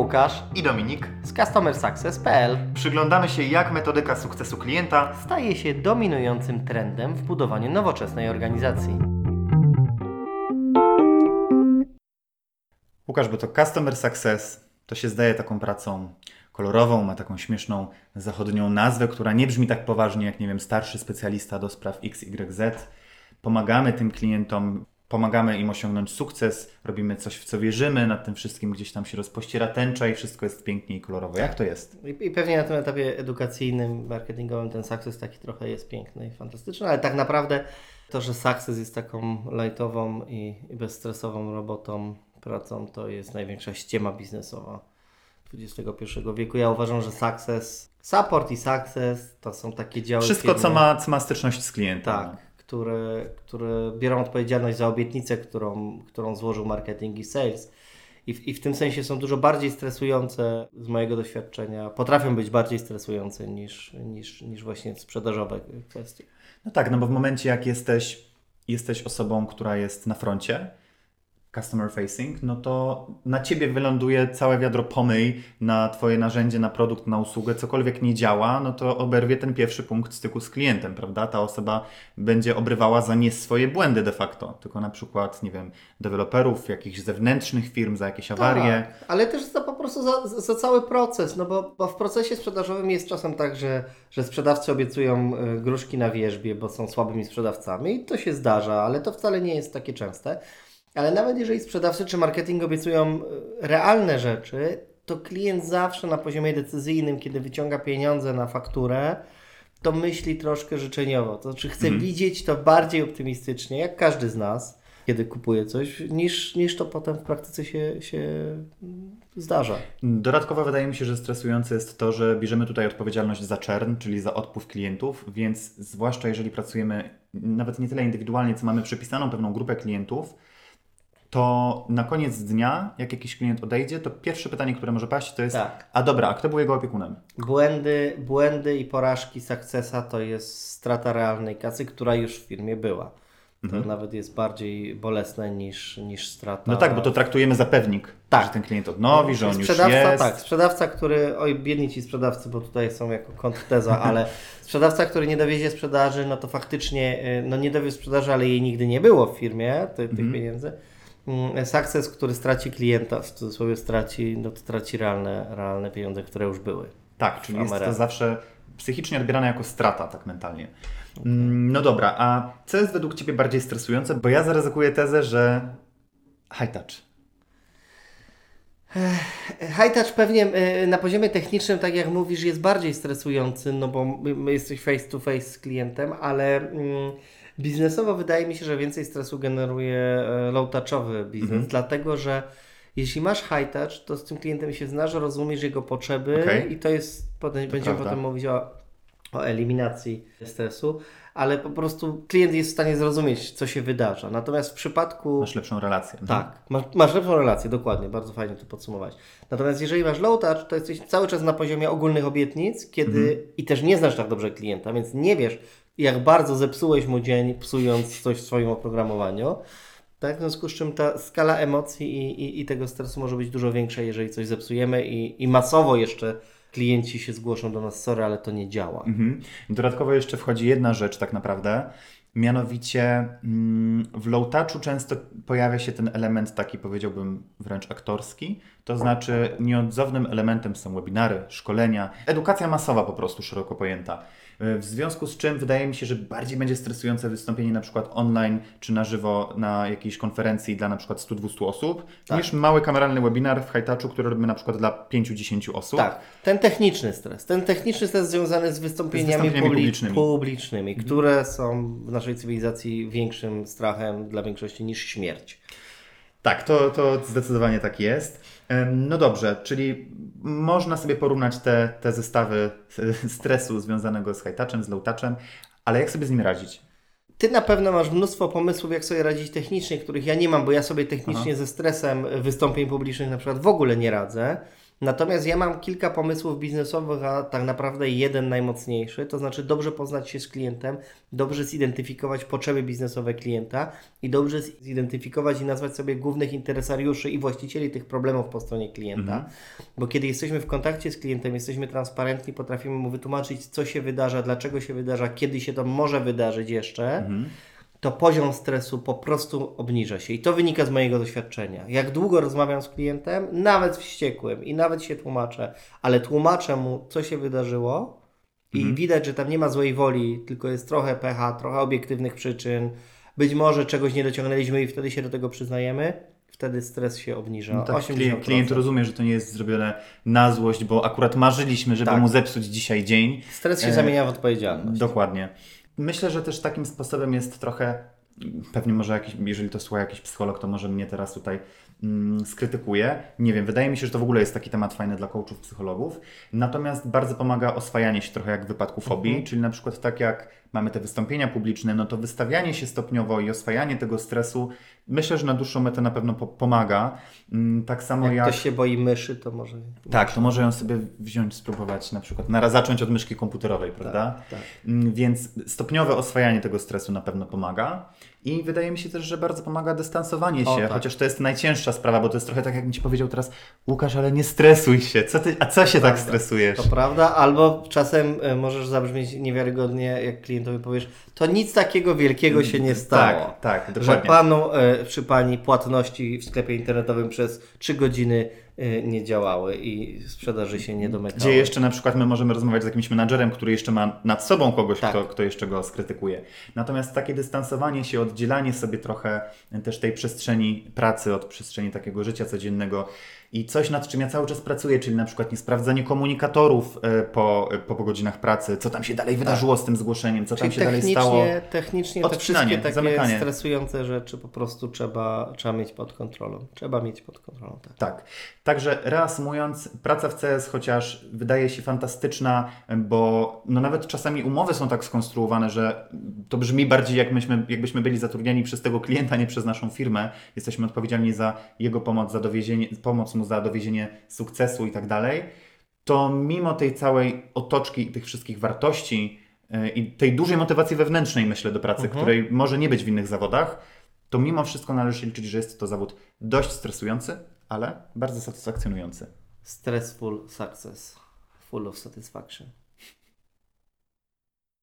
Łukasz i Dominik. z CustomerSuccess.pl Przyglądamy się, jak metodyka sukcesu klienta staje się dominującym trendem w budowaniu nowoczesnej organizacji. Łukasz, bo to Customer Success to się zdaje taką pracą kolorową, ma taką śmieszną zachodnią nazwę, która nie brzmi tak poważnie jak, nie wiem, starszy specjalista do spraw XYZ. Pomagamy tym klientom, pomagamy im osiągnąć sukces, robimy coś, w co wierzymy, nad tym wszystkim gdzieś tam się rozpościera tęcza i wszystko jest pięknie i kolorowo. Jak to jest? I, pewnie na tym etapie edukacyjnym, marketingowym ten sukces taki trochę jest piękny i fantastyczny, ale tak naprawdę to, że sukces jest taką lightową i, bezstresową robotą, pracą, to jest największa ściema biznesowa XXI wieku. Ja uważam, że success, support i success to są takie działy Wszystko, co firmy- ma, co ma styczność z klientem. Tak, które, które biorą odpowiedzialność za obietnicę, którą, którą złożył marketing i sales. I w, I w tym sensie są dużo bardziej stresujące z mojego doświadczenia. Potrafią być bardziej stresujące niż, niż, niż właśnie sprzedażowe kwestie. No tak, no bo w momencie jak jesteś, jesteś osobą, która jest na froncie, customer facing, no to na ciebie wyląduje całe wiadro pomyj na twoje narzędzie, na produkt, na usługę, cokolwiek nie działa, no to oberwie ten pierwszy punkt styku z klientem, prawda? Ta osoba będzie obrywała za nie swoje błędy de facto, tylko na przykład, nie wiem, deweloperów, jakichś zewnętrznych firm, za jakieś awarie. Tak, ale też za po prostu za, za cały proces, no bo, bo w procesie sprzedażowym jest czasem tak, że, że sprzedawcy obiecują y, gruszki na wierzbie, bo są słabymi sprzedawcami i to się zdarza, ale to wcale nie jest takie częste. Ale nawet jeżeli sprzedawcy czy marketing obiecują y, realne rzeczy, to klient zawsze na poziomie decyzyjnym, kiedy wyciąga pieniądze na fakturę, to myśli troszkę życzeniowo. To znaczy chce widzieć to bardziej optymistycznie, jak każdy z nas, kiedy kupuje coś, niż, niż to potem w praktyce się, się mm, zdarza. Dodatkowo wydaje mi się, że stresujące jest to, że bierzemy tutaj odpowiedzialność za czern, czyli za odpływ klientów, więc zwłaszcza jeżeli pracujemy nawet nie tyle indywidualnie, co mamy przypisaną pewną grupę klientów, to na koniec dnia, jak jakiś klient odejdzie, to pierwsze pytanie, które może paść, to jest: Tak. A dobra, a kto był jego opiekunem? Błędy, błędy i porażki Successa to jest strata realnej kasy, która już w firmie była. To nawet jest bardziej bolesne niż, niż strata. No tak, bo to traktujemy za pewnik, Tak. że ten klient odnowi, że on już jest. tak, sprzedawca, który, oj biedni ci sprzedawcy, bo tutaj są jako kontrteza, ale sprzedawca, który nie dowiezie sprzedaży, no to faktycznie, y, no nie dowie sprzedaży, ale jej nigdy nie było w firmie, ty, tych Mhm. pieniędzy. Mm, Success, który straci klienta, w cudzysłowie straci, no to traci realne, realne pieniądze, które już były. Tak, czyli jest to zawsze psychicznie odbierane jako strata, tak mentalnie. Mm, No dobra, a co jest według Ciebie bardziej stresujące? Bo ja zaryzykuję tezę, że high touch. High touch pewnie y, na poziomie technicznym, tak jak mówisz, jest bardziej stresujący, no bo jesteś face to face z klientem, ale mm, biznesowo wydaje mi się, że więcej stresu generuje e, low touchowy biznes, Mhm. dlatego że jeśli masz high touch, to z tym klientem się znasz, rozumiesz jego potrzeby Okej. i to jest, potem, będziemy prawda. potem mówić o, o eliminacji stresu, ale po prostu klient jest w stanie zrozumieć, co się wydarza. Natomiast w przypadku... Masz lepszą relację. Tak, masz, masz lepszą relację, dokładnie, bardzo fajnie to podsumować. Natomiast jeżeli masz low touch, to jesteś cały czas na poziomie ogólnych obietnic, kiedy i też nie znasz tak dobrze klienta, więc nie wiesz, jak bardzo zepsułeś mu dzień, psując coś w swoim oprogramowaniu. Tak, w związku z czym ta skala emocji i, i, i tego stresu może być dużo większa, jeżeli coś zepsujemy i, i masowo jeszcze klienci się zgłoszą do nas, sorry, ale to nie działa. Mhm. Dodatkowo jeszcze wchodzi jedna rzecz tak naprawdę, mianowicie mm, w low touchu często pojawia się ten element taki powiedziałbym wręcz aktorski, to znaczy nieodzownym elementem są webinary, szkolenia, edukacja masowa po prostu szeroko pojęta. Y, W związku z czym wydaje mi się, że bardziej będzie stresujące wystąpienie na przykład online czy na żywo na jakiejś konferencji dla na przykład 100-200 osób, Tak. niż mały kameralny webinar w touchu, który robimy na przykład dla 5-10 osób. Tak, ten techniczny stres. Ten techniczny stres związany z wystąpieniami, wystąpieniami publi- publicznymi. publicznymi, które są w naszej cywilizacji większym strachem dla większości niż śmierć. Tak, to, to zdecydowanie tak jest. No dobrze, czyli można sobie porównać te, te zestawy stresu związanego z high touchem, z low touchem, ale jak sobie z nim radzić? Ty na pewno masz mnóstwo pomysłów, jak sobie radzić technicznie, których ja nie mam, bo ja sobie technicznie ze stresem wystąpień publicznych na przykład w ogóle nie radzę. Natomiast ja mam kilka pomysłów biznesowych, a tak naprawdę jeden najmocniejszy, to znaczy dobrze poznać się z klientem, dobrze zidentyfikować potrzeby biznesowe klienta i dobrze zidentyfikować i nazwać sobie głównych interesariuszy i właścicieli tych problemów po stronie klienta. Bo kiedy jesteśmy w kontakcie z klientem, jesteśmy transparentni, potrafimy mu wytłumaczyć, co się wydarza, dlaczego się wydarza, kiedy się to może wydarzyć jeszcze to poziom stresu po prostu obniża się. I to wynika z mojego doświadczenia. Jak długo rozmawiam z klientem, nawet wściekłym i nawet się tłumaczę, ale tłumaczę mu, co się wydarzyło i widać, że tam nie ma złej woli, tylko jest trochę pecha, trochę obiektywnych przyczyn. Być może czegoś nie dociągnęliśmy i wtedy się do tego przyznajemy. Wtedy stres się obniża. No tak, 80%. klient, klient rozumie, że to nie jest zrobione na złość, bo akurat marzyliśmy, żeby Tak. mu zepsuć dzisiaj dzień. Stres się E, zamienia w odpowiedzialność. Dokładnie. Myślę, że też takim sposobem jest trochę, pewnie może jakiś, jeżeli to słucha jakiś psycholog, to może mnie teraz tutaj mm, skrytykuje. Nie wiem, wydaje mi się, że to w ogóle jest taki temat fajny dla coachów, psychologów. Natomiast bardzo pomaga oswajanie się trochę jak w wypadku fobii, czyli na przykład tak jak mamy te wystąpienia publiczne, no to wystawianie się stopniowo i oswajanie tego stresu, myślę, że na dłuższą metę na pewno po pomaga. Mm, Tak samo Jak jak... ktoś się boi myszy, to może... Tak, to może ją sobie wziąć, spróbować na przykład, na, zacząć od myszki komputerowej, prawda? tak. Mm, Więc stopniowe oswajanie tego stresu na pewno pomaga. I wydaje mi się też, że bardzo pomaga dystansowanie się, O, tak. chociaż to jest najcięższa sprawa, bo to jest trochę tak, jakbym Ci powiedział teraz, Łukasz, ale nie stresuj się, co ty, a co się tak Prawda. stresujesz? To prawda, albo czasem e, możesz zabrzmieć niewiarygodnie, jak klientowi powiesz, to nic takiego wielkiego się nie stało. Tak, tak, Że dokładnie. panu e, czy pani płatności w sklepie internetowym przez 3 godziny e, nie działały i sprzedaży się nie domykały. Gdzie jeszcze na przykład my możemy rozmawiać z jakimś menadżerem, który jeszcze ma nad sobą kogoś, Tak. kto, kto jeszcze go skrytykuje. Natomiast takie dystansowanie się, oddzielanie sobie trochę też tej przestrzeni pracy od przestrzeni takiego życia codziennego i coś nad czym ja cały czas pracuję, czyli na przykład nie sprawdzanie komunikatorów e, po, po, po godzinach pracy, co tam się dalej wydarzyło z tym zgłoszeniem, co tam Tak. Czyli się dalej stało. technicznie, te wszystkie takie zamykanie. stresujące rzeczy po prostu trzeba, trzeba mieć pod kontrolą. Trzeba mieć pod kontrolą, tak. Tak. Także reasumując, praca w CS chociaż wydaje się fantastyczna, bo no nawet czasami umowy są tak skonstruowane, że to brzmi bardziej jak myśmy, jakbyśmy byli zatrudniani przez tego klienta, nie przez naszą firmę. Jesteśmy odpowiedzialni za jego pomoc, za dowiezienie, pomoc mu za dowiezienie sukcesu i tak dalej. To mimo tej całej otoczki i tych wszystkich wartości yy, i tej dużej motywacji wewnętrznej, myślę, do pracy, której może nie być w innych zawodach, to mimo wszystko należy się liczyć, że jest to zawód dość stresujący, ale bardzo satysfakcjonujący. Stressful success, full of satisfaction.